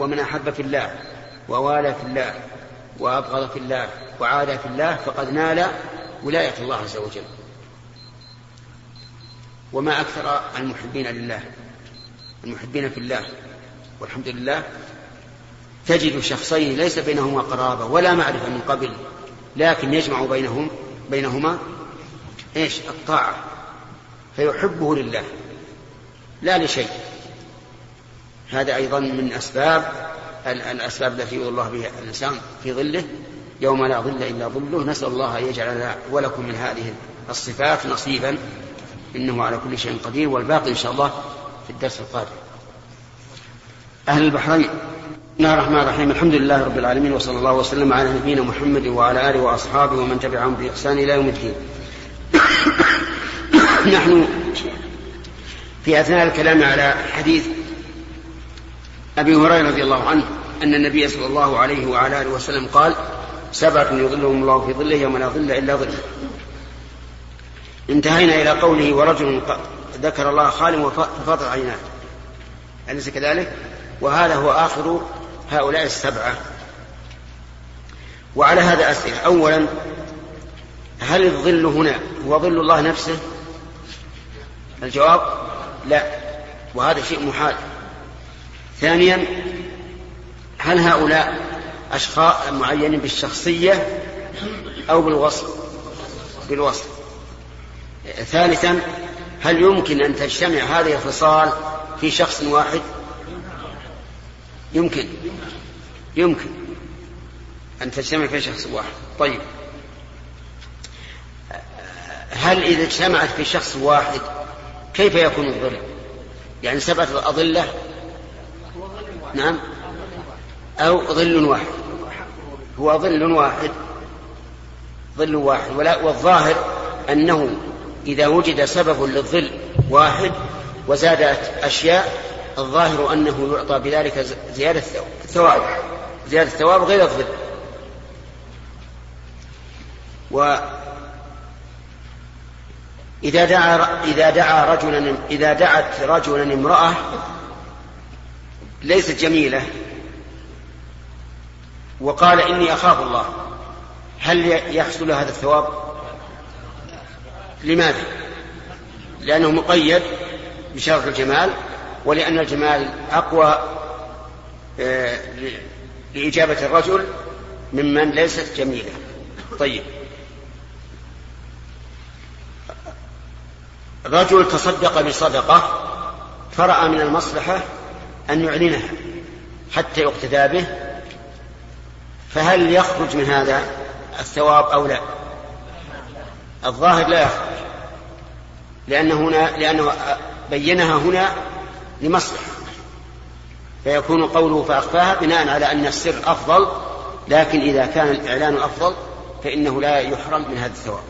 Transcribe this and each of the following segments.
ومن أحب في الله ووالى في الله وأبغض في الله وعادى في الله فقد نال ولاية الله عز وجل. وما أكثر المحبين لله المحبين في الله والحمد لله تجد شخصين ليس بينهما قرابة ولا معرفة من قبل لكن يجمع بينهم بينهما إيش؟ الطاعة فيحبه لله لا لشيء. هذا أيضا من أسباب الأسباب التي يؤذي الله بها الإنسان في ظله. يوم لا ظل إلا ظله. نسأل الله أن يجعل ولكم من هذه الصفات نصيبا. إنه على كل شيء قدير. والباقي إن شاء الله في الدرس القادم. أهل البحرين. بسم الله الرحمن الرحيم. الحمد لله رب العالمين. وصلى الله وسلم على نبينا محمد وعلى آله وأصحابه ومن تبعهم بإحسان إلى يوم الدين. نحن في أثناء الكلام على حديث أبي هريرة رضي الله عنه أن النبي صلى الله عليه وعلى آله وسلم قال سبعة يظلهم الله في ظله يوم لا ظل إلا ظله. انتهينا إلى قوله ورجل ذكر الله خالٍ وفاضت عيناه. أليس كذلك؟ وهذا هو آخر هؤلاء السبعة. وعلى هذا أسئلة أولا هل الظل هنا هو ظل الله نفسه؟ الجواب لا وهذا شيء محال. ثانيا هل هؤلاء أشخاص معينين بالشخصية أو بالوصف؟ بالوصف. ثالثا هل يمكن أن تجتمع هذه الخصال في شخص واحد؟ يمكن. يمكن أن تجتمع في شخص واحد. طيب. هل إذا اجتمعت في شخص واحد كيف يكون الظل يعني سبعة أظلة نعم. أو ظل واحد. هو ظل واحد. ظل واحد. ولا والظاهر أنه إذا وجد سبب للظل واحد وزادت أشياء الظاهر أنه يعطى بذلك زيادة الثواب. زيادة الثواب غير الظل. و إذا دعا إذا دعا رجلا إذا دعت رجلا امرأة ليست جميلة وقال إني أخاف الله هل يحصل هذا الثواب؟ لماذا؟ لأنه مقيد بشرط الجمال ولأن الجمال أقوى آه، لإجابة الرجل ممن ليست جميلة طيب رجل تصدق بصدقة فرأى من المصلحة أن يعلنها حتى يقتدى به فهل يخرج من هذا الثواب أو لا؟ الظاهر لا يخرج لأنه هنا لأنه بينها هنا لمصلحة فيكون قوله فأخفاها بناء على أن السر أفضل لكن إذا كان الإعلان أفضل فإنه لا يحرم من هذا الثواب.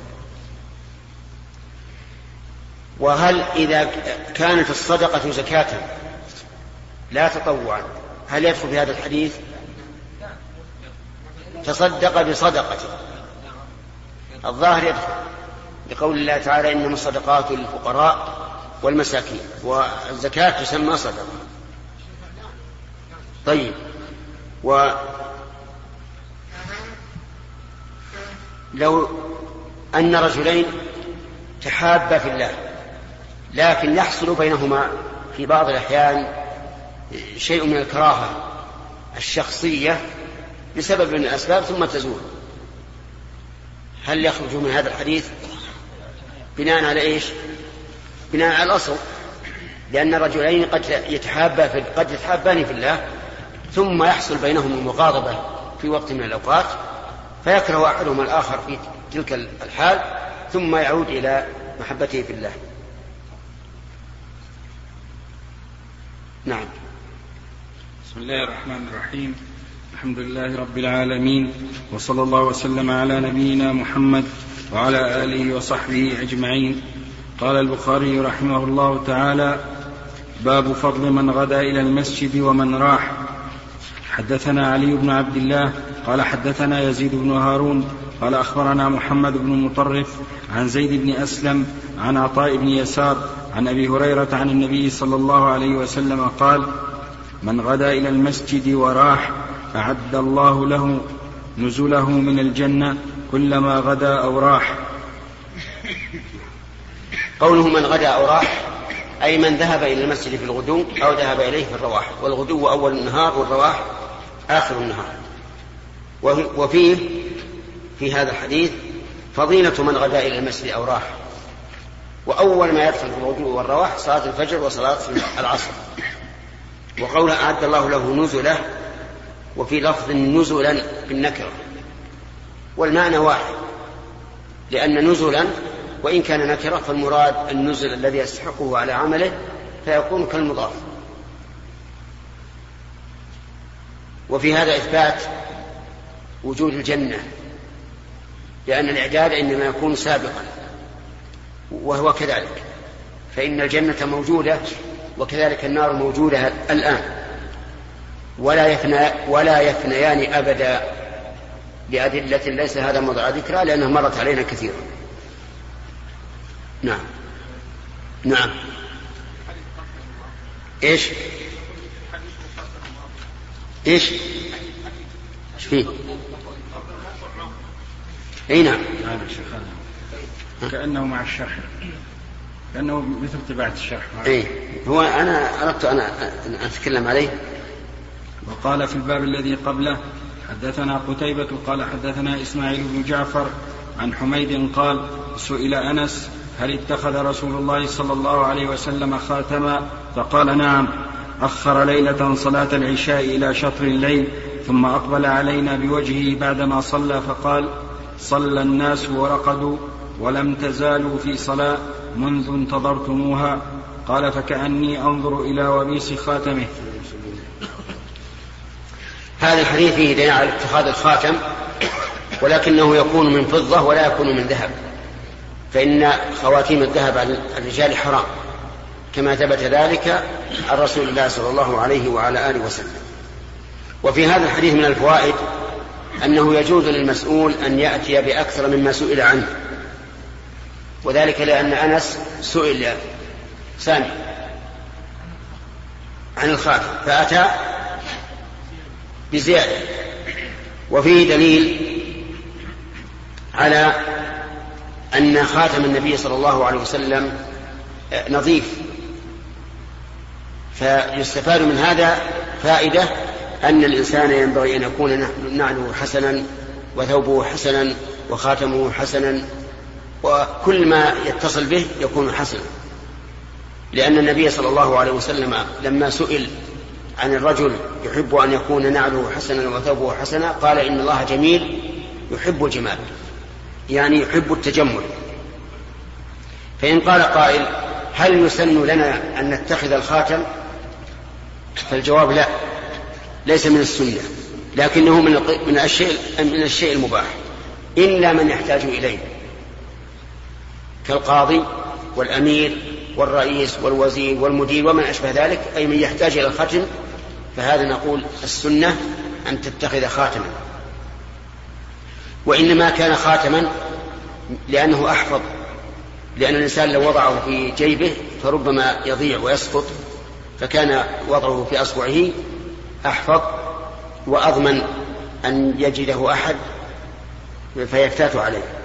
وهل إذا كانت الصدقة زكاة لا تطوعا هل يدخل في هذا الحديث؟ تصدق بصدقة. الظاهر يدخل لقول الله تعالى إنما الصدقات للفقراء والمساكين والزكاة تسمى صدقة. طيب و لو أن رجلين تحابا في الله لكن يحصل بينهما في بعض الأحيان شيء من الكراهة الشخصية بسبب من الأسباب ثم تزول. هل يخرج من هذا الحديث بناء على إيش؟ بناء على الأصل. لأن الرجلين قد يتحابا في قد يتحابان في الله ثم يحصل بينهم المغاضبة في وقت من الأوقات فيكره أحدهما الآخر في تلك الحال ثم يعود إلى محبته في الله. نعم. بسم الله الرحمن الرحيم. الحمد لله رب العالمين وصلى الله وسلم على نبينا محمد وعلى آله وصحبه أجمعين. قال البخاري رحمه الله تعالى باب فضل من غدا إلى المسجد ومن راح. حدثنا علي بن عبد الله قال حدثنا يزيد بن هارون قال أخبرنا محمد بن مطرف عن زيد بن أسلم عن عطاء بن يسار عن أبي هريرة عن النبي صلى الله عليه وسلم قال من غدا إلى المسجد وراح أعد الله له نزله من الجنة كلما غدا أو راح. قوله من غدا أو راح أي من ذهب إلى المسجد في الغدو أو ذهب إليه في الرواح. والغدو أول النهار والرواح آخر النهار. وفيه في هذا الحديث فضيلة من غدا إلى المسجد أو راح. وأول ما يدخل في الغدو والرواح صلاة الفجر وصلاة العصر. وقول أعد الله له نزله وفي لفظ نزلا بالنكرة. والمعنى واحد لأن نزلا وإن كان نكرة فالمراد النزل الذي يستحقه على عمله فيكون كالمضاف. وفي هذا إثبات وجود الجنة لأن الإعداد إنما يكون سابقا وهو كذلك فإن الجنة موجودة وكذلك النار موجودة الآن. ولا يفنى ولا يفنيان أبدا بأدلة ليس هذا موضع ذكرى لأنها مرت علينا كثيرا نعم. نعم. إيش؟ إيش؟ إيش فيه؟ أي نعم. كأنه مع الشرح كانه مثل تبعه الشرح. اي هو أنا أردت أن أتكلم عليه. وقال في الباب الذي قبله حدثنا قتيبة قال حدثنا إسماعيل بن جعفر عن حميد قال سئل أنس هل اتخذ رسول الله صلى الله عليه وسلم خاتما؟ فقال نعم. أخر ليلة صلاة العشاء إلى شطر الليل ثم أقبل علينا بوجهه بعدما صلى فقال صلى الناس ورقدوا ولم تزالوا في صلاة. منذ انتظرتموها قال فكأني أنظر إلى وبيس خاتمه. هذا الحديث فيه دليل على اتخاذ الخاتم ولكنه يكون من فضة ولا يكون من ذهب. فإن خواتيم الذهب على الرجال حرام كما ثبت ذلك عن رسول الله صلى الله عليه وعلى آله وسلم. وفي هذا الحديث من الفوائد أنه يجوز للمسؤول أن يأتي بأكثر مما سئل عنه. وذلك لأن أنس سئل سامي عن الخاتم فأتى بزيادة. وفيه دليل على أن خاتم النبي صلى الله عليه وسلم نظيف. فيستفاد من هذا فائدة أن الإنسان ينبغي أن يكون نعله حسنا وثوبه حسنا وخاتمه حسنا وكل ما يتصل به يكون حسنا. لأن النبي صلى الله عليه وسلم لما سئل عن الرجل يحب أن يكون نعله حسنا وثوبه حسنا قال إن الله جميل يحب الجمال يعني يحب التجمل. فإن قال قائل هل يسن لنا أن نتخذ الخاتم؟ فالجواب لا ليس من السنة لكنه من الشيء من الشيء المباح إلا من يحتاج إليه. كالقاضي والأمير والرئيس والوزير والمدير ومن أشبه ذلك أي من يحتاج إلى الختم فهذا نقول السنة أن تتخذ خاتما. وإنما كان خاتما لأنه أحفظ لأن الإنسان لو وضعه في جيبه فربما يضيع ويسقط فكان وضعه في أصبعه أحفظ وأضمن أن يجده أحد فيفتات عليه.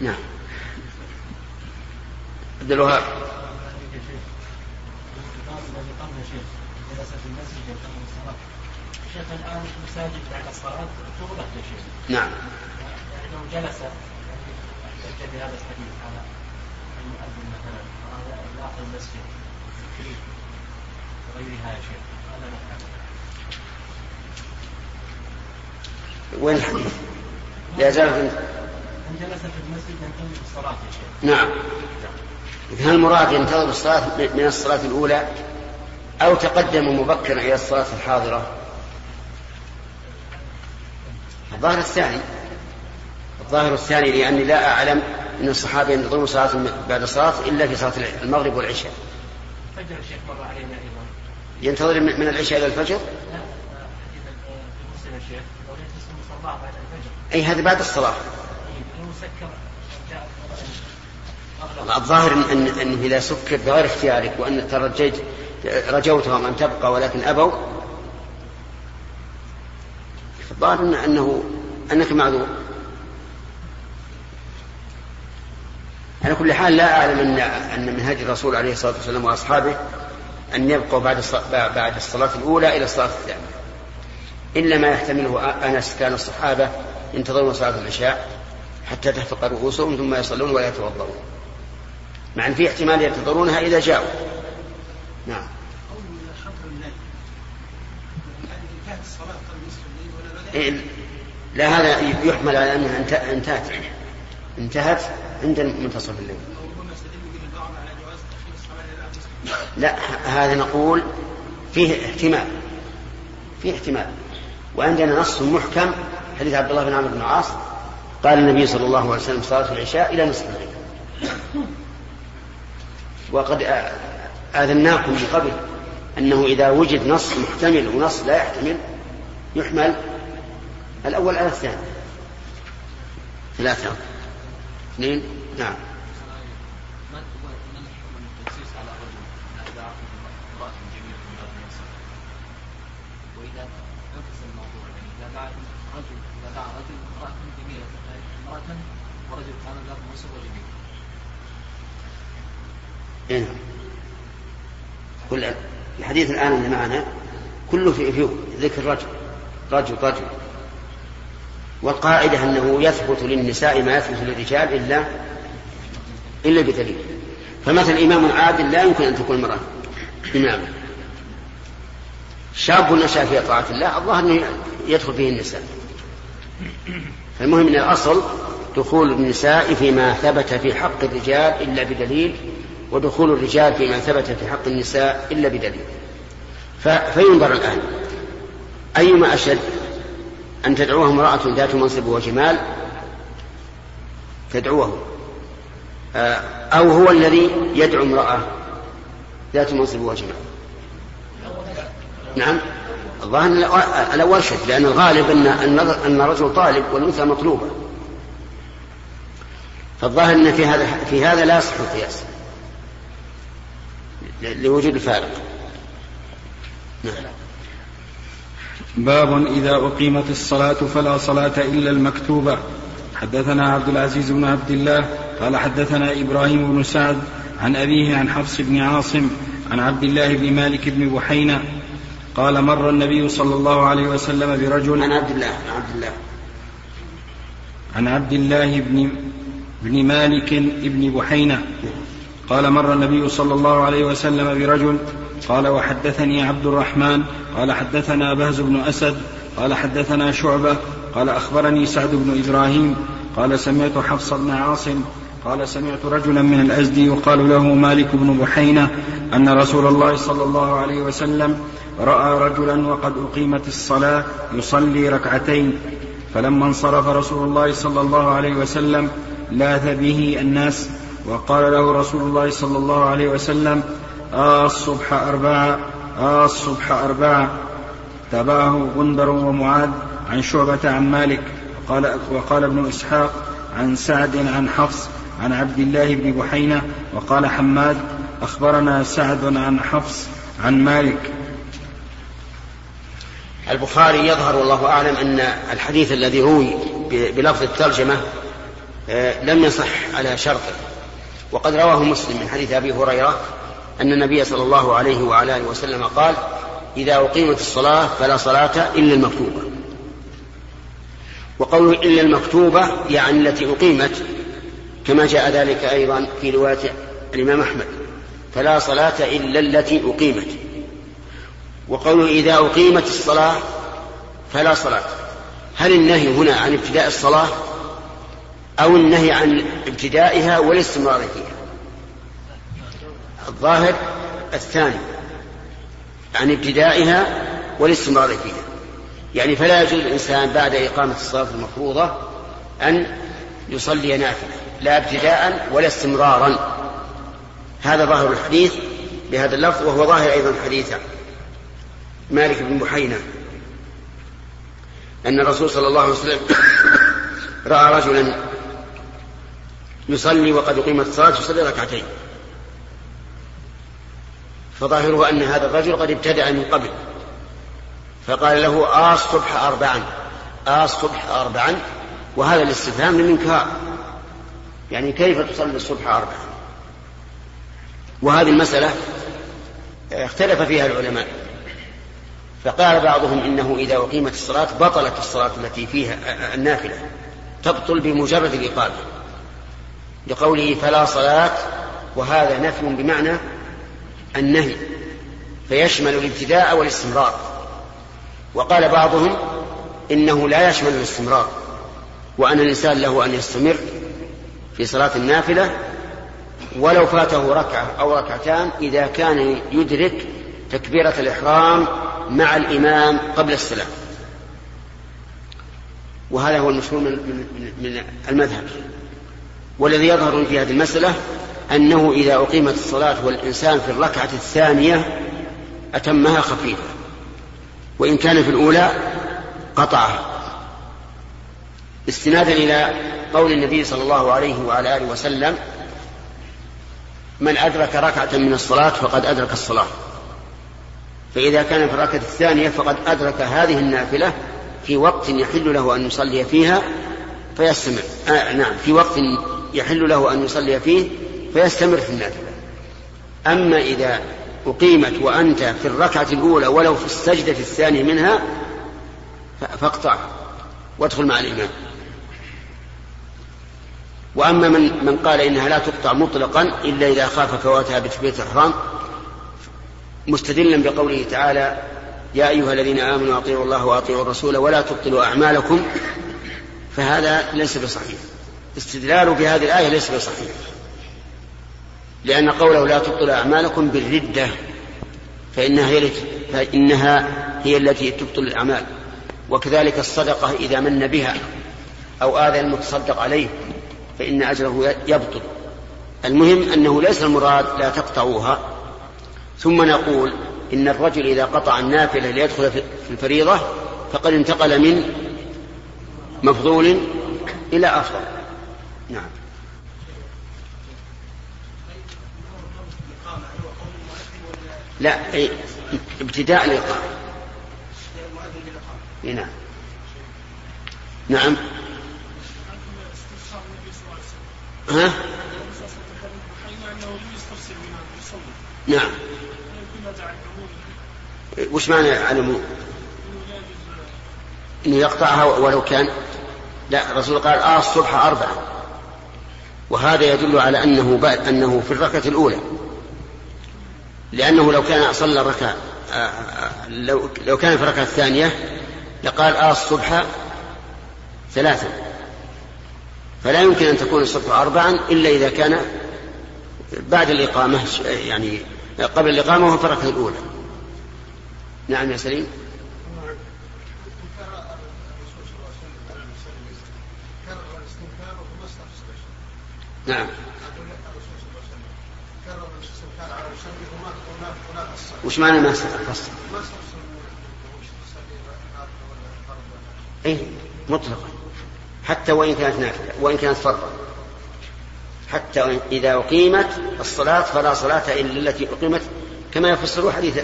نعم. عبد الوهاب. شيخ الآن المساجد بعد الصلاة تغلق يا شيخ. نعم. يعني لو جلس احتج بهذا الحديث على المؤذن مثلا اراد المسجد وغيرها يا شيخ. هذا وين الحديث؟ لا زال من جلس في المسجد ينتظر الصلاة يا شيخ. نعم. هل المراد ينتظر الصلاة من الصلاة الأولى أو تقدم مبكرا إلى الصلاة الحاضرة؟ الظاهر الثاني. الظاهر الثاني لأني لا أعلم أن الصحابة ينتظرون صلاة بعد الصلاة إلا في صلاة المغرب والعشاء. فجر الشيخ مر علينا أيضا. ينتظر من العشاء إلى الفجر؟ لا حديث في مسلم الشيخ الفجر. أي هذا بعد الصلاة لو سكر جاء الظاهر إن, إن إذا سكر بغير اختيارك وأن ترجيت رجوتهم أن تبقى ولكن أبوا الظاهر أنه أنك معذور. على كل حال لا أعلم أن أن منهج الرسول عليه الصلاة والسلام وأصحابه أن يبقوا بعد بعد الصلاة الأولى إلى الصلاة الثانية. إلا ما يحتمله أنس كان الصحابة ينتظرون صلاة العشاء حتى تحفق رؤوسهم ثم يصلون ولا يتوضؤون. مع أن في احتمال ينتظرونها إذا جاءوا. نعم. لا هذا يحمل على أنها انتهت. انتهت عند منتصف الليل. لا هذا نقول فيه احتمال. فيه احتمال. وعندنا نص محكم حديث عبد الله بن عمرو بن العاص قال النبي صلى الله عليه وسلم صلاة العشاء إلى نصف الليل. وقد آذناكم من قبل أنه إذا وجد نص محتمل ونص لا يحتمل يحمل الأول على الثاني. ثلاثة. اثنين. نعم. إيه. كل الحديث الآن اللي معنا كله في, ذكر رجل رجل رجل. والقاعدة أنه يثبت للنساء ما يثبت للرجال إلا إلا بدليل. فمثلا إمام عادل لا يمكن أن تكون المرأة إماما شاب نشأ في طاعة الله الظاهر أنه يدخل فيه النساء. فالمهم أن الأصل دخول النساء فيما ثبت في حق الرجال إلا بدليل ودخول الرجال فيما ثبت في حق النساء إلا بدليل. فينظر الآن. أيما أشد؟ أن تدعوه امرأة ذات منصب وجمال تدعوه. آه، أو هو الذي يدعو امرأة ذات منصب وجمال نعم. الظاهر الأول شد لأن الغالب أن أن الرجل طالب والأنثى مطلوبة. فالظاهر أن في هذا في هذا لا يصح القياس. لوجود الفارق. نعم. باب إذا أقيمت الصلاة فلا صلاة إلا المكتوبة. حدثنا عبد العزيز بن عبد الله قال حدثنا إبراهيم بن سعد عن أبيه عن حفص بن عاصم عن عبد الله بن مالك بن بحينة قال مر النبي صلى الله عليه وسلم برجل عن عبد الله عن عبد الله. عن عبد الله بن بن مالك بن بحينة قال مر النبي صلى الله عليه وسلم برجل قال وحدثني عبد الرحمن قال حدثنا بهز بن أسد قال حدثنا شعبة قال أخبرني سعد بن إبراهيم قال سمعت حفص بن عاصم قال سمعت رجلا من الأزدي يقال له مالك بن بحينة أن رسول الله صلى الله عليه وسلم رأى رجلا وقد أقيمت الصلاة يصلي ركعتين فلما انصرف رسول الله صلى الله عليه وسلم لاذ به الناس وقال له رسول الله صلى الله عليه وسلم آه الصبح أربعة آه الصبح أربعة. تبعه غندر ومعاذ عن شعبة عن مالك. وقال, وقال ابن إسحاق عن سعد عن حفص عن عبد الله بن بحينة. وقال حماد أخبرنا سعد عن حفص عن مالك. البخاري يظهر والله أعلم أن الحديث الذي روي بلفظ الترجمة آه، لم يصح على شرطه. وقد رواه مسلم من حديث أبي هريرة أن النبي صلى الله عليه وعلى آله وسلم قال إذا أقيمت الصلاة فلا صلاة إلا المكتوبة. وقوله إلا المكتوبة يعني التي أقيمت كما جاء ذلك أيضا في رواية الإمام أحمد فلا صلاة إلا التي أقيمت. وقوله إذا أقيمت الصلاة فلا صلاة. هل النهي هنا عن ابتداء الصلاة أو النهي عن ابتدائها والاستمرار فيها الظاهر الثاني عن ابتدائها والاستمرار فيها يعني فلا يجوز الإنسان بعد إقامة الصلاة المفروضة أن يصلي نافلة لا ابتداء ولا استمرارا. هذا ظاهر الحديث بهذا اللفظ وهو ظاهر أيضا حديث مالك بن بحينة. أن الرسول صلى الله عليه وسلم رأى رجلا يصلي وقد أقيمت الصلاة يصلي ركعتين. فظاهره أن هذا الرجل قد ابتدع من قبل. فقال له آه الصبح أربعا آه الصبح أربعا وهذا الاستفهام للإنكار. يعني كيف تصلي الصبح أربعا؟ وهذه المسألة اختلف فيها العلماء. فقال بعضهم إنه إذا أقيمت الصلاة بطلت الصلاة التي فيها النافلة تبطل بمجرد الإقامة. لقوله فلا صلاة وهذا نفي بمعنى النهي فيشمل الابتداء والاستمرار. وقال بعضهم إنه لا يشمل الاستمرار وأن الإنسان له أن يستمر في صلاة النافلة ولو فاته ركعة أو ركعتان إذا كان يدرك تكبيرة الإحرام مع الإمام قبل السلام. وهذا هو المشهور من, المذهب. والذي يظهر في هذه المسألة أنه إذا أقيمت الصلاة والإنسان في الركعة الثانية أتمها خفيفة وإن كان في الأولى قطعها. استنادا إلى قول النبي صلى الله عليه وعلى آله وسلم من أدرك ركعة من الصلاة فقد أدرك الصلاة فإذا كان في الركعة الثانية فقد أدرك هذه النافلة في وقت يحل له أن يصلي فيها فيستمر آه نعم في وقت يحل له أن يصلي فيه فيستمر في النافلة. أما إذا أقيمت وأنت في الركعة الأولى ولو في السجدة الثانية منها فاقطع وادخل مع الإمام. وأما من من قال إنها لا تقطع مطلقا إلا إذا خاف فواتها بتكبيرة الإحرام مستدلا بقوله تعالى يا أيها الذين آمنوا أطيعوا الله وأطيعوا الرسول ولا تبطلوا أعمالكم فهذا ليس بصحيح. استدلال بهذه الآية ليس بصحيح. لأن قوله لا تبطلوا أعمالكم بالردة فإنها هي فإنها هي التي تبطل الأعمال. وكذلك الصدقة إذا من بها أو آذى المتصدق عليه فإن أجره يبطل. المهم أنه ليس المراد لا تقطعوها. ثم نقول إن الرجل إذا قطع النافلة ليدخل في الفريضة فقد انتقل من مفضول إلى أفضل. نعم. لا ابتداء الإقامة. نعم. نعم. ها؟ نعم. وش معنى علموا إنه يقطعها ولو كان. لا الرسول قال آه الصبح أربعة. وهذا يدل على أنه بعد أنه في الركعة الأولى. لأنه لو كان صلى الركعه آه، آه، لو لو كان في الركعة الثانية لقال آه الصبح ثلاثا فلا يمكن أن تكون الصبح أربعا إلا إذا كان بعد الإقامة يعني قبل الإقامة وهو في الركعة الأولى. نعم يا سليم. نعم. وش معنى ما فصل؟ اي مطلقا. حتى وإن كانت نافلة وإن كانت فرضا. حتى إذا أقيمت الصلاة فلا صلاة إلا التي أقيمت كما يفسر حديث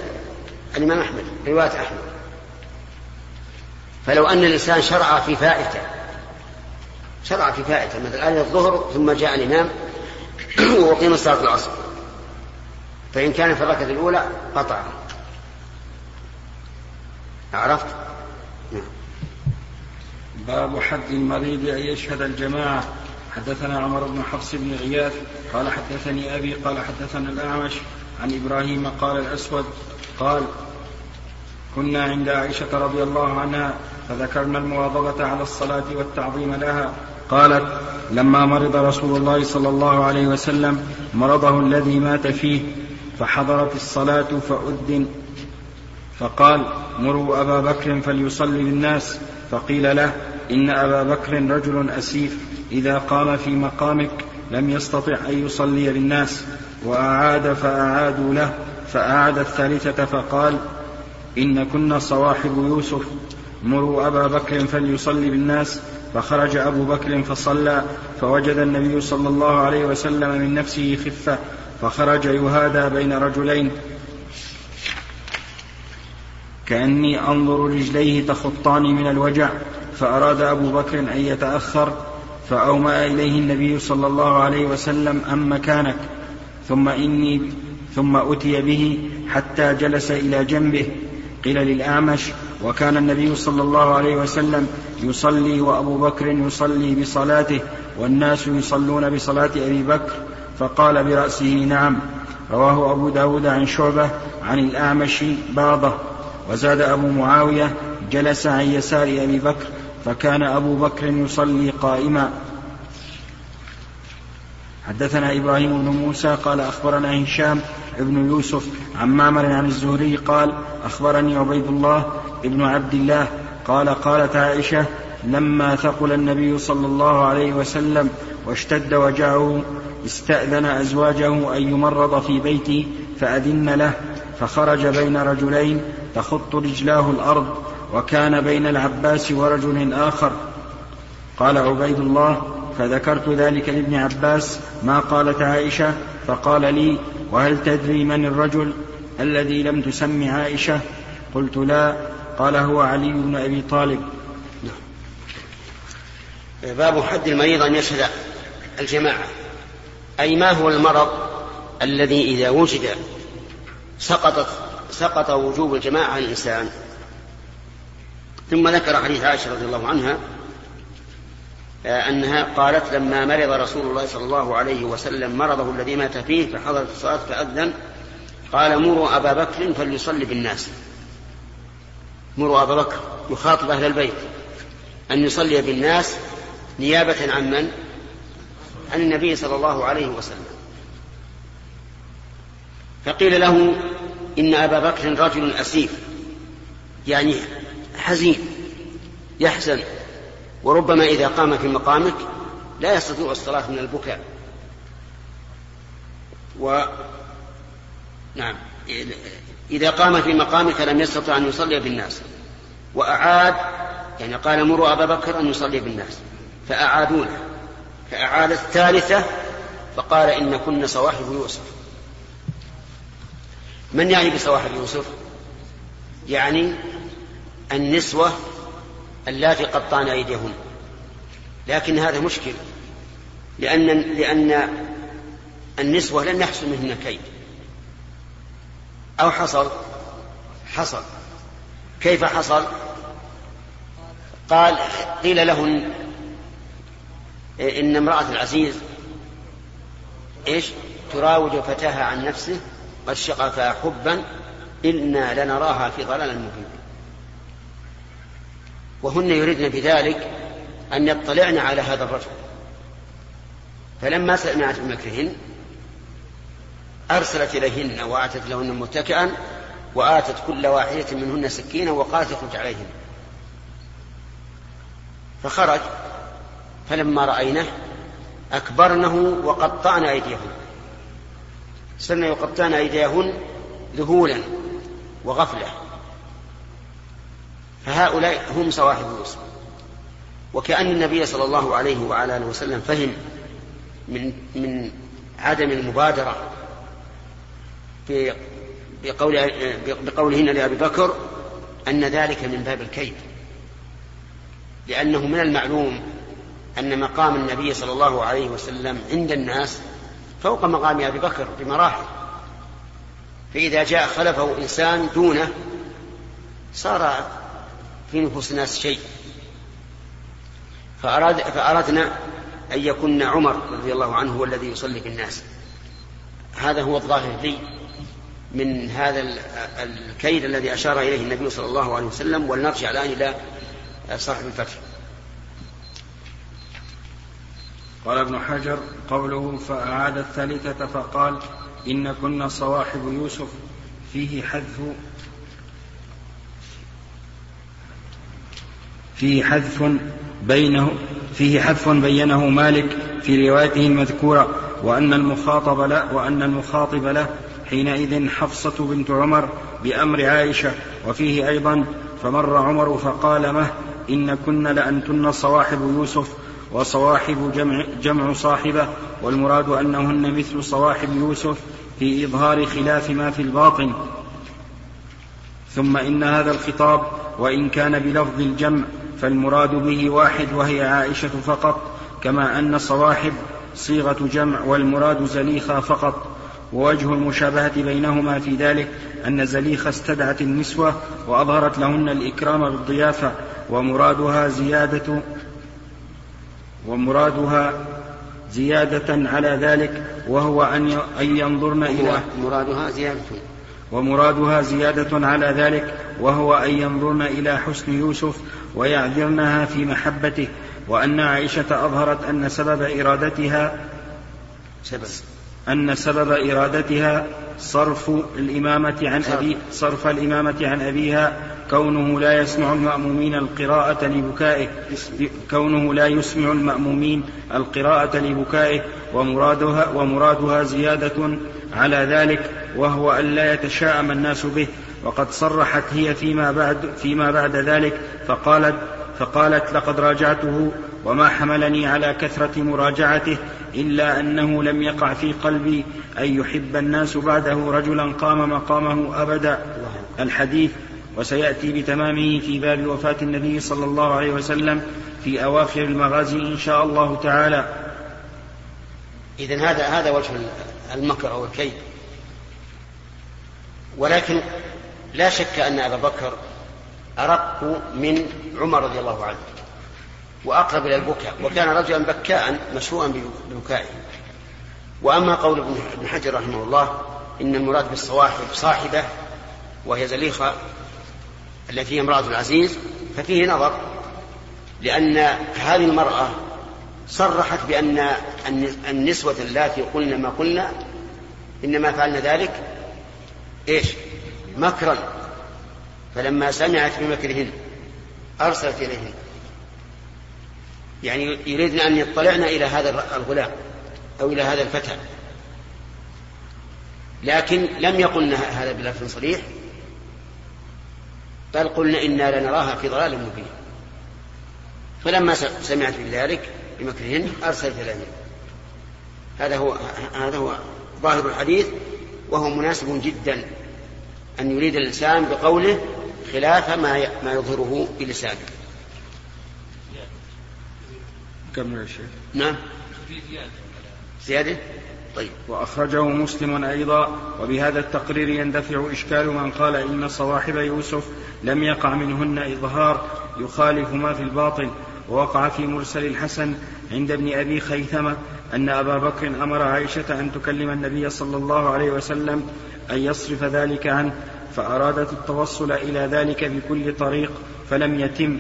الإمام أحمد رواية أحمد. فلو أن الإنسان شرع في فائتة شرع فائتة مثل آية الظهر ثم جاء الإمام وأقيم صلاة العصر. فإن كان في الركعة الأولى قطع. عرفت؟ باب حد المريض أن يشهد الجماعة. حدثنا عمر بن حفص بن غياث قال حدثني أبي قال حدثنا الأعمش عن إبراهيم قال الأسود قال كنا عند عائشة رضي الله عنها فذكرنا المواظبة على الصلاة والتعظيم لها قالت لما مرض رسول الله صلى الله عليه وسلم مرضه الذي مات فيه فحضرت الصلاة فأذن فقال مروا أبا بكر فليصلي بالناس. فقيل له إن أبا بكر رجل أسيف إذا قام في مقامك لم يستطع أن يصلي بالناس. وأعاد فأعادوا له فأعاد الثالثة فقال إن كنا صواحب يوسف مروا أبا بكر فليصلي بالناس. فخرج أبو بكر فصلى فوجد النبي صلى الله عليه وسلم من نفسه خفة فخرج يهادى بين رجلين. كأني أنظر رجليه تخطان من الوجع فأراد أبو بكر أن يتأخر فأومأ إليه النبي صلى الله عليه وسلم أم مكانك؟ ثم إني ثم أتي به حتى جلس إلى جنبه قيل للأعمش وكان النبي صلى الله عليه وسلم يصلي وأبو بكر يصلي بصلاته والناس يصلون بصلاة أبي بكر فقال برأسه نعم. رواه أبو داود عن شعبة عن الأعمش بعضه. وزاد أبو معاوية جلس عن يسار أبي بكر فكان أبو بكر يصلي قائما. حدثنا إبراهيم بن موسى قال أخبرنا هشام بن يوسف عن معمر عن الزهري قال أخبرني عبيد الله بن عبد الله قال قالت عائشة لما ثقل النبي صلى الله عليه وسلم واشتد وجعه استأذن أزواجه أن يمرض في بيتي فأذن له فخرج بين رجلين تخط رجلاه الأرض وكان بين العباس ورجل آخر. قال عبيد الله فذكرت ذلك لابن عباس ما قالت عائشة فقال لي وهل تدري من الرجل الذي لم تسم عائشة؟ قلت لا قال هو علي بن أبي طالب. باب حد المريض أن يشهد الجماعة. أي ما هو المرض الذي إذا وجد سقطت سقط وجوب الجماعة عن الإنسان؟ ثم ذكر حديث عائشة رضي الله عنها آه، أنها قالت لما مرض رسول الله صلى الله عليه وسلم مرضه الذي مات فيه فحضرت الصلاة فأذن قال مروا أبا بكر فليصلي بالناس. مروا أبا بكر يخاطب أهل البيت. أن يصلي بالناس نيابة عن من؟ عن النبي صلى الله عليه وسلم. فقيل له إن أبا بكر رجل أسيف يعني حزين يحزن وربما إذا قام في مقامك لا يستطيع الصلاة من البكاء. و نعم. إذا قام في مقامك لم يستطع أن يصلي بالناس. وأعاد يعني قال مروا أبا بكر أن يصلي بالناس. فأعادونه فأعاد الثالثة فقال إن كن صواحب يوسف. من يعني بصواحب يوسف؟ يعني النسوة اللاتي قطعن أيديهن. لكن هذا مشكل. لأن لأن النسوة لم يحصل منهن كيد. أو حصل؟ حصل. كيف حصل؟ قال قيل لهن إن امرأة العزيز إيش؟ تراود فتاها عن نفسه قد شغفا حبا إنا لنراها في ضلال مبين. وهن يريدن بذلك أن يطلعن على هذا الرجل. فلما سمعت بمكرهن أرسلت إليهن وآتت لهن متكئا وآتت كل واحدة منهن سكينا وقالت اخرج عليهن. فخرج فلما رأينه أكبرنه وقطعن أيديهن. سن يقطعن أيديهن ذهولا وغفلة. فهؤلاء هم صواحب يوسف وكأن النبي صلى الله عليه وعلى آله وسلم فهم من من عدم المبادرة بقول بقولهن لأبي بكر أن ذلك من باب الكيد. لأنه من المعلوم أن مقام النبي صلى الله عليه وسلم عند الناس فوق مقام أبي بكر بمراحل. فإذا جاء خلفه إنسان دونه صار في نفوس الناس شيء. فأراد فأردنا أن يكون عمر رضي الله عنه هو الذي يصلي بالناس هذا هو الظاهر لي. من هذا الكيد الذي أشار إليه النبي صلى الله عليه وسلم ولنرجع الآن إلى صاحب الفتح قال ابن حجر قوله فأعاد الثالثة فقال إن كنا صواحب يوسف فيه حذف فيه حذف بينه فيه حذف بينه مالك في روايته المذكورة وأن المخاطب له وأن المخاطب له حينئذ حفصة بنت عمر بأمر عائشة وفيه أيضا فمر عمر فقال مه إن كن لأنتن صواحب يوسف وصواحب جمع, جمع صاحبة والمراد أنهن مثل صواحب يوسف في إظهار خلاف ما في الباطن. ثم إن هذا الخطاب وإن كان بلفظ الجمع فالمراد به واحد وهي عائشة فقط كما أن صواحب صيغة جمع والمراد زليخة فقط. ووجه المشابهة بينهما في ذلك أن زليخة استدعت النسوة وأظهرت لهن الإكرام بالضيافة ومرادها زيادة ومرادها زيادة على ذلك وهو أن ينظرن إلى مرادها زيادة. ومرادها زيادة على ذلك وهو أن ينظرن إلى حسن يوسف ويعذرنها في محبته وأن عائشة أظهرت أن سبب إرادتها سبب. أن سبب إرادتها صرف الإمامة عن أبي صرف الإمامة عن أبيها كونه لا يسمع المأمومين القراءة لبكائه كونه لا يسمع المأمومين القراءة لبكائه ومرادها ومرادها زيادة على ذلك وهو أن لا يتشاءم الناس به. وقد صرحت هي فيما بعد فيما بعد ذلك فقالت فقالت لقد راجعته وما حملني على كثرة مراجعته إلا أنه لم يقع في قلبي أن يحب الناس بعده رجلا قام مقامه أبدا. الحديث وسيأتي بتمامه في باب وفاة النبي صلى الله عليه وسلم في أواخر المغازي إن شاء الله تعالى. إذا هذا هذا وجه المكر أو الكيد. ولكن لا شك أن أبا بكر أرق من عمر رضي الله عنه. وأقرب إلى البكاء وكان رجلا بكاء مشهورا ببكائه. وأما قول ابن حجر رحمه الله إن المراد بالصواحب صاحبة وهي زليخة التي هي امرأة العزيز ففيه نظر لأن هذه المرأة صرحت بأن النسوة اللاتي قلن ما قلنا إنما فعلن ذلك إيش؟ مكرا. فلما سمعت بمكرهن أرسلت إليهن. يعني يريدن أن يطلعن إلى هذا الغلام أو إلى هذا الفتى. لكن لم يقلن هذا بلفظ صريح بل قلنا إنا لنراها في ضلال مبين. فلما سمعت بذلك بمكرهن أرسلت إليهن هذا هو هذا هو ظاهر الحديث وهو مناسب جدا أن يريد الإنسان بقوله خلاف ما ما يظهره بلسانه. كم يا شيخ؟ نعم. زيادة؟ طيب. وأخرجه مسلم أيضا وبهذا التقرير يندفع إشكال من قال إن صواحب يوسف لم يقع منهن إظهار يخالف ما في الباطل ووقع في مرسل الحسن عند ابن أبي خيثمة أن أبا بكر أمر عائشة أن تكلم النبي صلى الله عليه وسلم أن يصرف ذلك عنه فأرادت التوصل إلى ذلك بكل طريق فلم يتم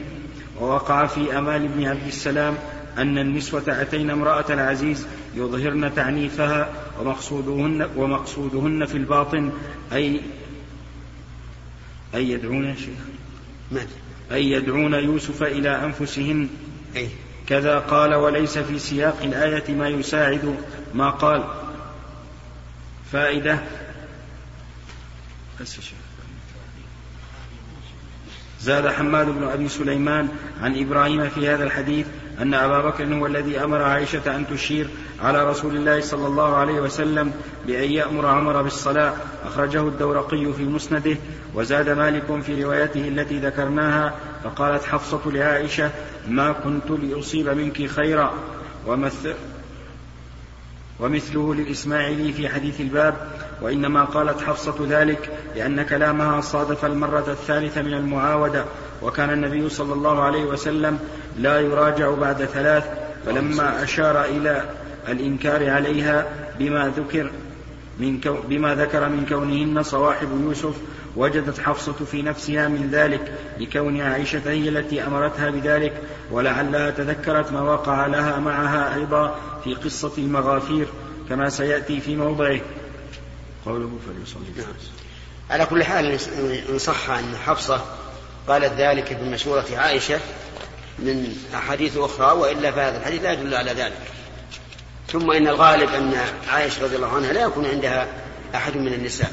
ووقع في أمال بن عبد السلام أن النسوة أتين امرأة العزيز يظهرن تعنيفها ومقصودهن, ومقصودهن في الباطن. أي أي يدعون يا شيخ؟ أي يدعون يوسف إلى أنفسهن؟ أي. كذا قال وليس في سياق الآية ما يساعد ما قال. فائدة. بس شيخ. زاد حماد بن أبي سليمان عن إبراهيم في هذا الحديث أن أبا بكر هو الذي أمر عائشة أن تشير على رسول الله صلى الله عليه وسلم بأن يأمر عمر بالصلاة. أخرجه الدورقي في مسنده وزاد مالك في روايته التي ذكرناها فقالت حفصة لعائشة ما كنت لأصيب منك خيرا. ومثل ومثله للإسماعيلي في حديث الباب وإنما قالت حفصة ذلك لأن كلامها صادف المرة الثالثة من المعاودة. وكان النبي صلى الله عليه وسلم لا يراجع بعد ثلاث فلما أشار إلى الإنكار عليها بما ذكر من كو بما ذكر من كونهن صواحب يوسف وجدت حفصة في نفسها من ذلك لكون عائشة هي التي أمرتها بذلك ولعلها تذكرت ما وقع لها معها أيضا في قصة المغافير كما سيأتي في موضعه قوله فليصلي. على كل حال إن صح أن حفصة قالت ذلك بمشورة عائشة من أحاديث أخرى وإلا فهذا الحديث لا يدل على ذلك. ثم إن الغالب أن عائشة رضي الله عنها لا يكون عندها أحد من النساء.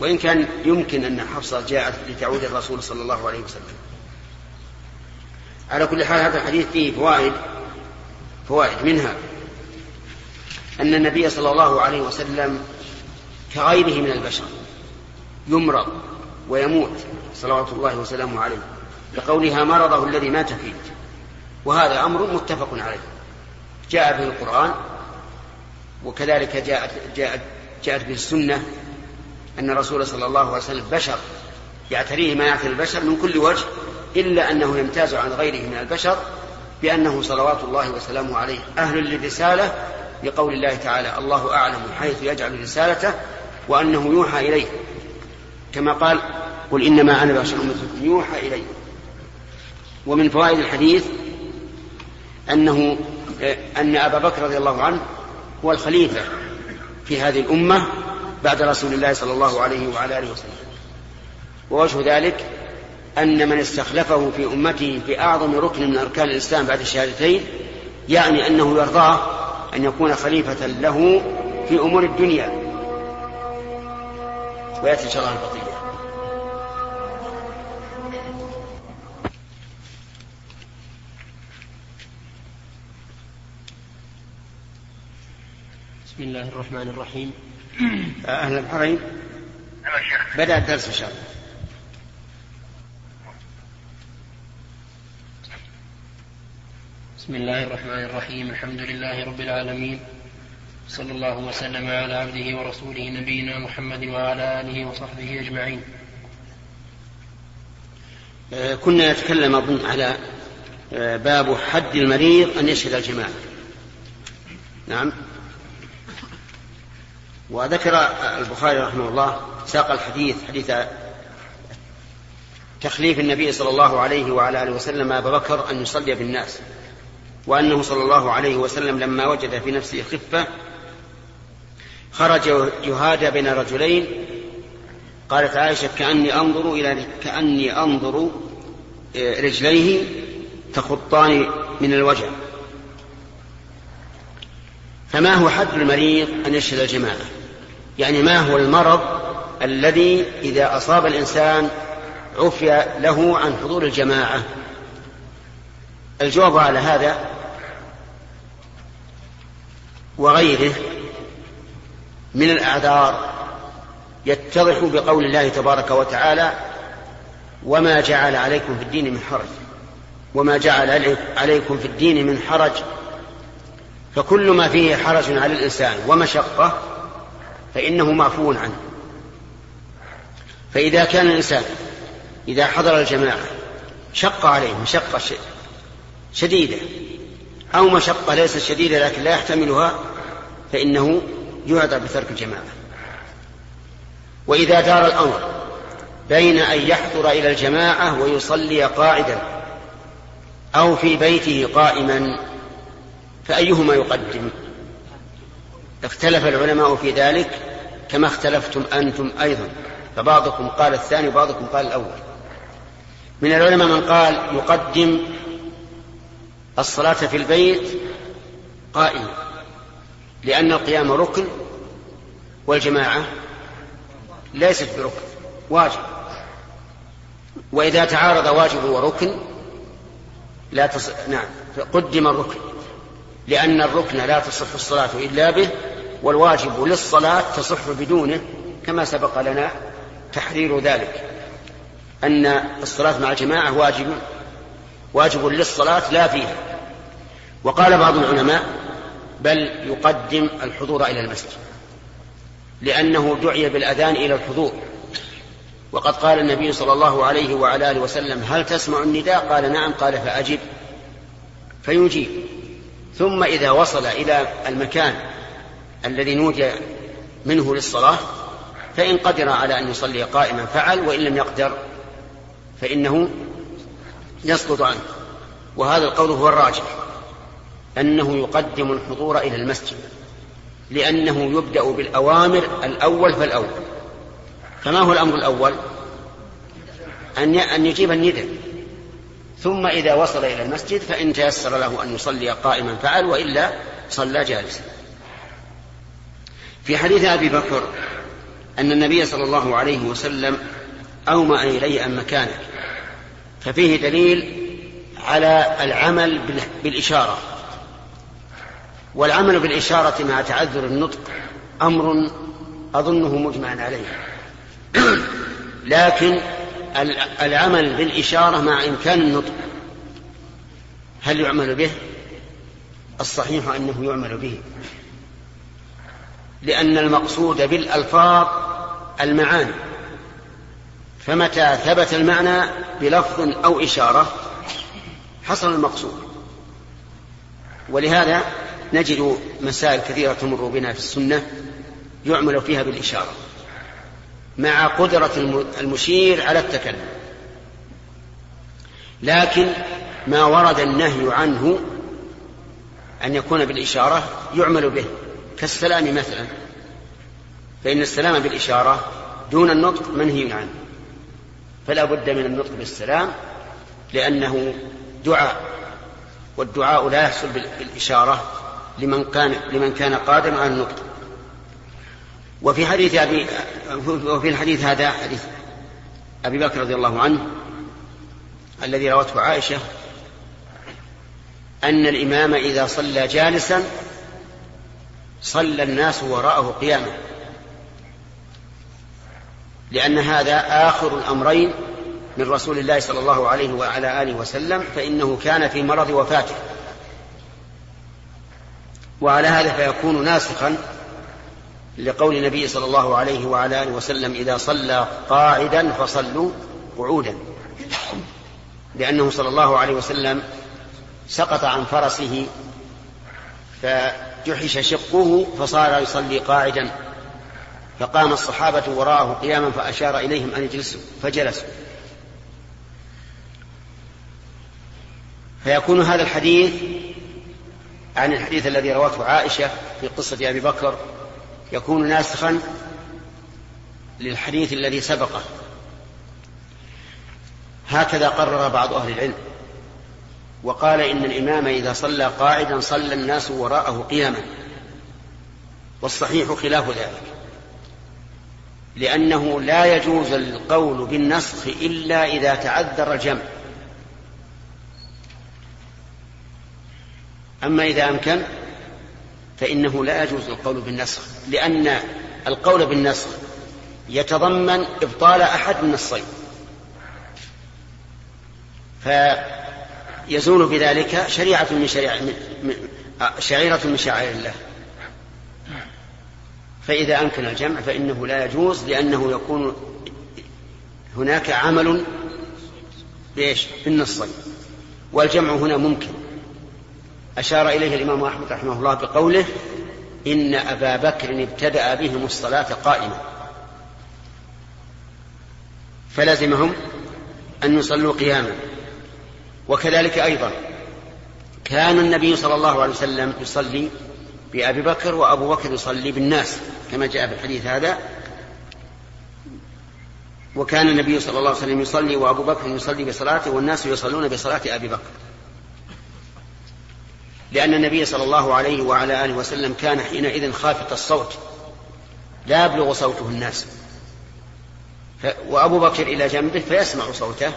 وإن كان يمكن أن حفصة جاءت لتعود الرسول صلى الله عليه وسلم. على كل حال هذا الحديث فيه فوائد فوائد منها أن النبي صلى الله عليه وسلم كغيره من البشر يمرض ويموت. صلوات الله وسلامه عليه لقولها مرضه الذي مات فيه. وهذا أمر متفق عليه. جاء به القرآن وكذلك جاءت, جاءت, جاءت به السنة أن الرسول صلى الله عليه وسلم بشر. يعتريه ما يعتري البشر من كل وجه إلا أنه يمتاز عن غيره من البشر بأنه صلوات الله وسلامه عليه. أهل للرسالة لقول الله تعالى الله أعلم حيث يجعل رسالته وأنه يوحى إليه. كما قال قل إنما أنا بشر مثلكم يوحى إليه ومن فوائد الحديث أنه أن أبا بكر رضي الله عنه هو الخليفة في هذه الأمة بعد رسول الله صلى الله عليه وعلى آله وسلم. ووجه ذلك أن من استخلفه في أمته في أعظم ركن من أركان الإسلام بعد الشهادتين يعني أنه يرضاه أن يكون خليفة له في أمور الدنيا. ويأتي إن شاء الله البقية. بسم الله الرحمن الرحيم. أهل الحرين بدأ الدرس إن شاء الله. بسم الله الرحمن الرحيم. الحمد لله رب العالمين. صلى الله وسلم على عبده ورسوله نبينا محمد وعلى آله وصحبه أجمعين. آه، كنا نتكلم أظن على آه، باب حد المريض أن يشهد الجماعة. نعم. وذكر البخاري رحمه الله ساق الحديث حديث تخليف النبي صلى الله عليه وعلى آله وسلم أبا بكر أن يصلي بالناس وأنه صلى الله عليه وسلم لما وجد في نفسه خفة خرج يهادى بين رجلين. قالت عائشة كأني أنظر إلى كأني أنظر آه، رجليه تخطان من الوجع فما هو حد المريض أن يشهد الجماعة؟ يعني ما هو المرض الذي إذا أصاب الإنسان عفي له عن حضور الجماعة؟ الجواب على هذا وغيره من الأعذار يتضح بقول الله تبارك وتعالى وما جعل عليكم في الدين من حرج وما جعل عليكم في الدين من حرج فكل ما فيه حرج على الإنسان ومشقة فإنه معفو عنه. فإذا كان الإنسان إذا حضر الجماعة شق عليه مشقة شديدة. أو مشقة ليست شديدة لكن لا يحتملها فإنه يعذر بترك الجماعة. وإذا دار الأمر بين أن يحضر إلى الجماعة ويصلي قاعدا أو في بيته قائما فأيهما يقدم؟ اختلف العلماء في ذلك كما اختلفتم أنتم أيضا فبعضكم قال الثاني وبعضكم قال الأول. من العلماء من قال يقدم الصلاة في البيت قائما لأن القيام ركن والجماعة ليست بركن واجب. وإذا تعارض واجب وركن لا تص... نعم قدم الركن. لأن الركن لا تصح الصلاة إلا به والواجب للصلاة تصح بدونه كما سبق لنا تحرير ذلك. أن الصلاة مع الجماعة واجب واجب للصلاة لا فيها. وقال بعض العلماء بل يقدم الحضور إلى المسجد لأنه دعي بالأذان إلى الحضور. وقد قال النبي صلى الله عليه وعلى آله وسلم هل تسمع النداء؟ قال نعم. قال فأجب فيجيب. ثم إذا وصل إلى المكان الذي نودي منه للصلاة فإن قدر على أن يصلي قائما فعل وإن لم يقدر فإنه يسقط عنه. وهذا القول هو الراجح أنه يقدم الحضور إلى المسجد لأنه يبدأ بالأوامر الأول فالأول. فما هو الأمر الأول؟ أن أن يجيب النداء. ثم إذا وصل إلى المسجد فإن تيسر له أن يصلي قائما فعل وإلا صلى جالسا. في حديث أبي بكر أن النبي صلى الله عليه وسلم أومأ إليه أن مكانك ففيه دليل على العمل بالإشارة. والعمل بالإشارة مع تعذر النطق أمر أظنه مجمع عليه. لكن العمل بالإشارة مع إمكان النطق. هل يعمل به؟ الصحيح أنه يعمل به. لأن المقصود بالألفاظ المعاني. فمتى ثبت المعنى بلفظ أو إشارة حصل المقصود. ولهذا نجد مسائل كثيرة تمر بنا في السنة يعمل فيها بالإشارة. مع قدرة المشير على التكلم. لكن ما ورد النهي عنه أن يكون بالإشارة يعمل به. كالسلام مثلا. فإن السلام بالإشارة دون النطق منهي عنه. فلا بد من النطق بالسلام لأنه دعاء. والدعاء لا يحصل بالإشارة لمن كان لمن كان قادرا على النطق. وفي حديث أبي وفي الحديث هذا حديث أبي بكر رضي الله عنه الذي روته عائشة أن الإمام إذا صلى جالسا صلى الناس وراءه قياما. لأن هذا آخر الأمرين من رسول الله صلى الله عليه وعلى آله وسلم فإنه كان في مرض وفاته. وعلى هذا فيكون ناسخا لقول النبي صلى الله عليه وعلى آله وسلم إذا صلى قاعدا فصلوا قعودا. لأنه صلى الله عليه وسلم سقط عن فرسه فجحش شقه فصار يصلي قاعدا. فقام الصحابة وراءه قياما فأشار إليهم أن يجلسوا فجلسوا. فيكون هذا الحديث عن الحديث الذي روته عائشة في قصة أبي بكر يكون ناسخا للحديث الذي سبقه. هكذا قرر بعض أهل العلم. وقال إن الإمام إذا صلى قاعدا صلى الناس وراءه قياما. والصحيح خلاف ذلك. لأنه لا يجوز القول بالنسخ إلا إذا تعذر الجمع. أما إذا أمكن فإنه لا يجوز القول بالنسخ لأن القول بالنسخ يتضمن إبطال أحد الصيد. فيزول بذلك شريعة من شريعة شعيرة من شعائر الله. فإذا أمكن الجمع فإنه لا يجوز لأنه يكون هناك عمل بإيش؟ بالنصين والجمع هنا ممكن. أشار إليه الإمام أحمد رحمه الله بقوله إن أبا بكر ابتدأ بهم الصلاة قائمة فلزمهم أن يصلوا قياما. وكذلك أيضا كان النبي صلى الله عليه وسلم يصلي بأبي بكر وأبو بكر يصلي بالناس كما جاء في الحديث هذا. وكان النبي صلى الله عليه وسلم يصلي وأبو بكر يصلي بصلاته والناس يصلون بصلاة أبي بكر. لأن النبي صلى الله عليه وعلى آله وسلم كان حينئذ خافت الصوت لا يبلغ صوته الناس. ف... وأبو بكر إلى جنبه فيسمع صوته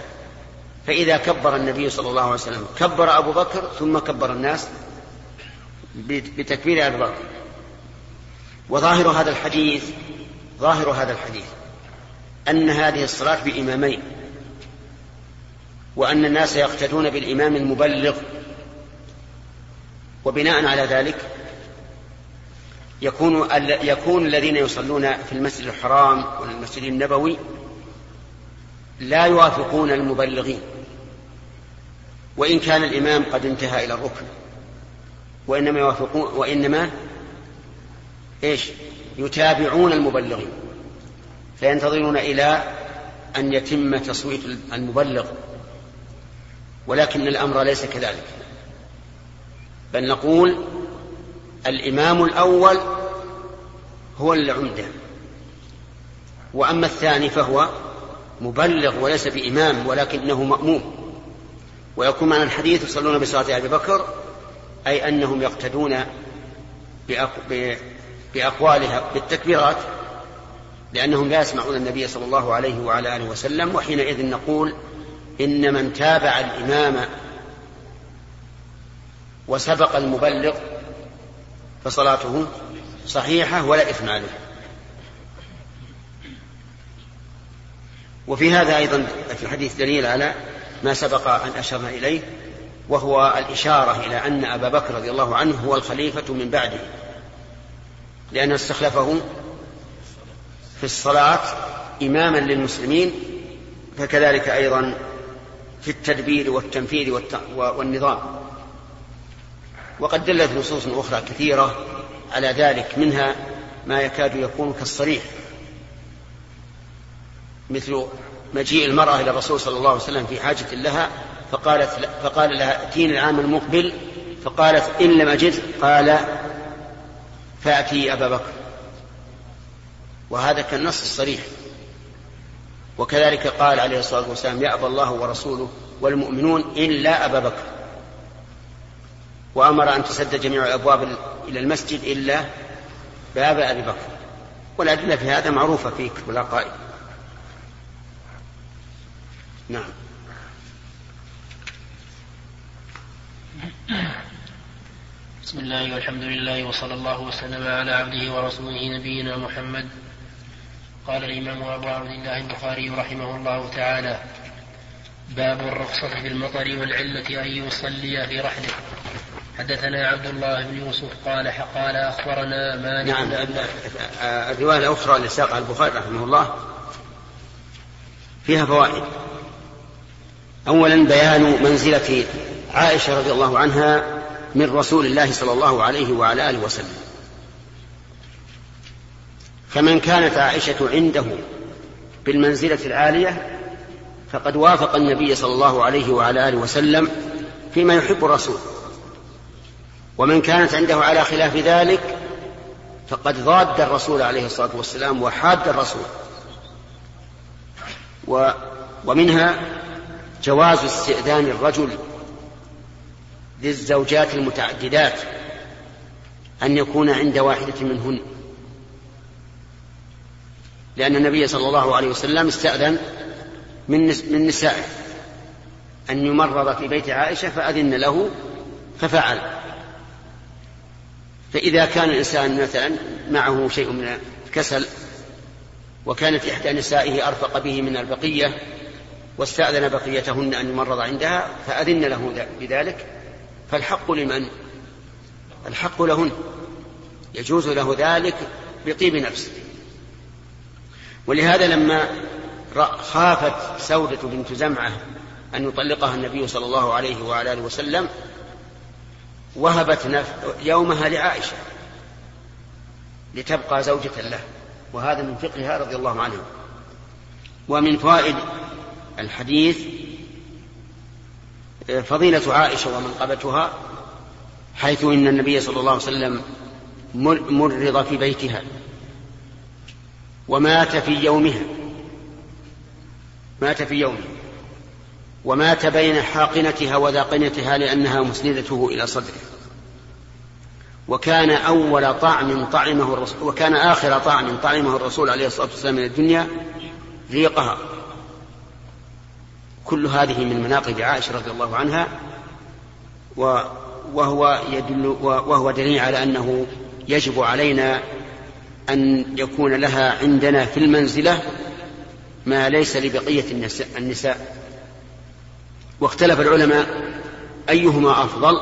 فإذا كبر النبي صلى الله عليه وسلم كبر أبو بكر ثم كبر الناس بتكبير أبي بكر. وظاهر هذا الحديث ظاهر هذا الحديث أن هذه الصلاة بإمامين وأن الناس يقتدون بالإمام المبلغ. وبناء على ذلك يكون يكون الذين يصلون في المسجد الحرام والمسجد النبوي لا يوافقون المبلغين وإن كان الإمام قد انتهى إلى الركن وإنما يوافقون وإنما إيش؟ يتابعون المبلغين فينتظرون إلى أن يتم تصويت المبلغ ولكن الأمر ليس كذلك. بل نقول الإمام الأول هو العمدة وأما الثاني فهو مبلغ وليس بإمام ولكنه مأموم. ويكون معنى الحديث يصلون بصلاة أبي بكر أي أنهم يقتدون بأقوالها بالتكبيرات لأنهم لا يسمعون النبي صلى الله عليه وعلى آله وسلم وحينئذ نقول إن من تابع الإمام وسبق المبلغ فصلاته صحيحة ولا إثم عليه. وفي هذا أيضا في الحديث دليل على ما سبق أن أشرنا إليه وهو الإشارة إلى أن أبا بكر رضي الله عنه هو الخليفة من بعده لأن استخلفه في الصلاة إماما للمسلمين فكذلك أيضا في التدبير والتنفيذ والنظام. وقد دلت نصوص أخرى كثيرة على ذلك منها ما يكاد يكون كالصريح مثل مجيء المرأة إلى الرسول صلى الله عليه وسلم في حاجة لها فقالت فقال لها ائتيني العام المقبل فقالت إن لم أجد قال فأتي أبا بكر. وهذا كالنص الصريح. وكذلك قال عليه الصلاة والسلام يأبى الله ورسوله والمؤمنون إلا أبا بكر. وأمر أن تسد جميع الأبواب إلى المسجد إلا باب أبي بكر. والأدلة في هذا معروفة في كتب العقائد نعم. بسم الله والحمد لله وصلى الله وسلم على عبده ورسوله نبينا محمد. قال الإمام أبو عبد الله البخاري رحمه الله تعالى باب الرخصة في المطر والعلة أن يصلي في رحله. حدثنا عبد الله بن يوسف قال قال أخبرنا مالك نعم. الرواية الأخرى لساق البخاري رحمه الله فيها فوائد. أولا بيان منزلة عائشة رضي الله عنها من رسول الله صلى الله عليه وعلى آله وسلم. فمن كانت عائشة عنده بالمنزلة العالية فقد وافق النبي صلى الله عليه وعلى آله وسلم فيما يحب الرسول. ومن كانت عنده على خلاف ذلك فقد ضاد الرسول عليه الصلاة والسلام وحاد الرسول. و ومنها جواز استئذان الرجل للزوجات المتعددات أن يكون عند واحدة منهن. لأن النبي صلى الله عليه وسلم استأذن من من نسائه أن يمرض في بيت عائشة فأذن له ففعل. فإذا كان الإنسان مثلا معه شيء من الكسل وكانت إحدى نسائه أرفق به من البقية واستأذن بقيتهن أن يمرض عندها فأذن له بذلك فالحق لمن؟ الحق لهن يجوز له ذلك بطيب نفس ولهذا لما خافت سودة بنت زمعة أن يطلقها النبي صلى الله عليه وعلى آله وسلم وهبت يومها لعائشة لتبقى زوجة له وهذا من فقهها رضي الله عنها ومن فوائد الحديث فضيلة عائشة ومنقبتها حيث إن النبي صلى الله عليه وسلم مرض في بيتها ومات في يومها. مات في يومه ومات بين حاقنتها وذاقنتها لأنها مسندته إلى صدره. وكان أول طعم طعمه الرسول وكان آخر طعم طعمه الرسول عليه الصلاة والسلام من الدنيا ريقها كل هذه من مناقب عائشة رضي الله عنها وهو يدل وهو دليل على أنه يجب علينا أن يكون لها عندنا في المنزلة ما ليس لبقية النساء. واختلف العلماء أيهما أفضل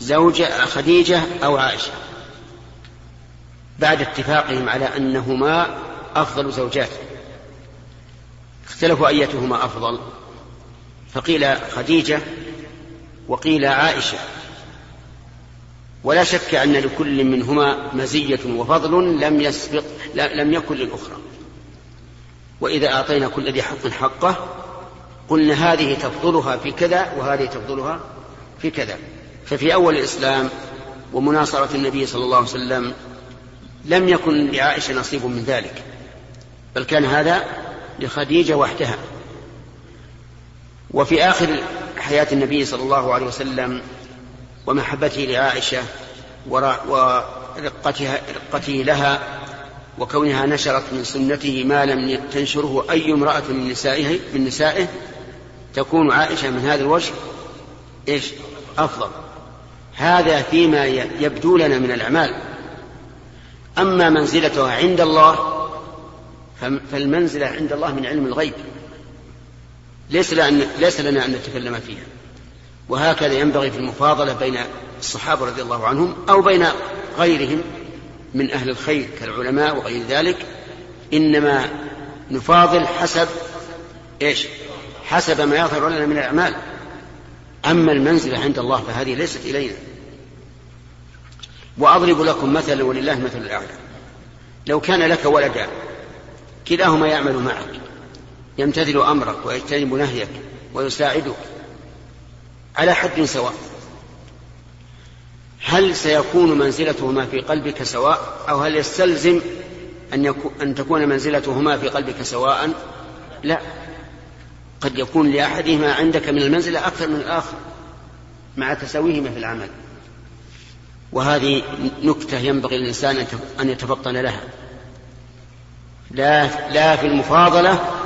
زوجة خديجة أو عائشة بعد اتفاقهم على أنهما أفضل زوجات. اختلفوا أيتهما أفضل فقيل خديجة وقيل عائشة. ولا شك أن لكل منهما مزية وفضل لم يسبق لم يكن للأخرى. وإذا أعطينا كل ذي حق حقه قلنا هذه تفضلها في كذا وهذه تفضلها في كذا. ففي أول الإسلام ومناصرة النبي صلى الله عليه وسلم لم يكن لعائشة نصيب من ذلك بل كان هذا لخديجة وحدها. وفي آخر حياة النبي صلى الله عليه وسلم ومحبته لعائشة ورقتها رقته لها وكونها نشرت من سنته ما لم تنشره أي امرأة من نسائه من نسائه تكون عائشة من هذا الوجه إيش؟ أفضل. هذا فيما يبدو لنا من الأعمال. أما منزلتها عند الله فالمنزلة عند الله من علم الغيب. ليس لنا, ليس لنا أن نتكلم فيها. وهكذا ينبغي في المفاضلة بين الصحابة رضي الله عنهم أو بين غيرهم من أهل الخير كالعلماء وغير ذلك إنما نفاضل حسب إيش؟ حسب ما يظهر لنا من الأعمال. أما المنزلة عند الله فهذه ليست إلينا. وأضرب لكم مثلا ولله مثل الأعلى. لو كان لك ولدان كلاهما يعمل معك يمتثل أمرك ويجتنب نهيك ويساعدك على حد سواء هل سيكون منزلتهما في قلبك سواء؟ أو هل يستلزم أن, يكون أن تكون منزلتهما في قلبك سواء؟ لا. قد يكون لأحدهما عندك من المنزلة أكثر من الآخر مع تساويهما في العمل. وهذه نكتة ينبغي للإنسان أن يتفطن لها. لا لا في المفاضلة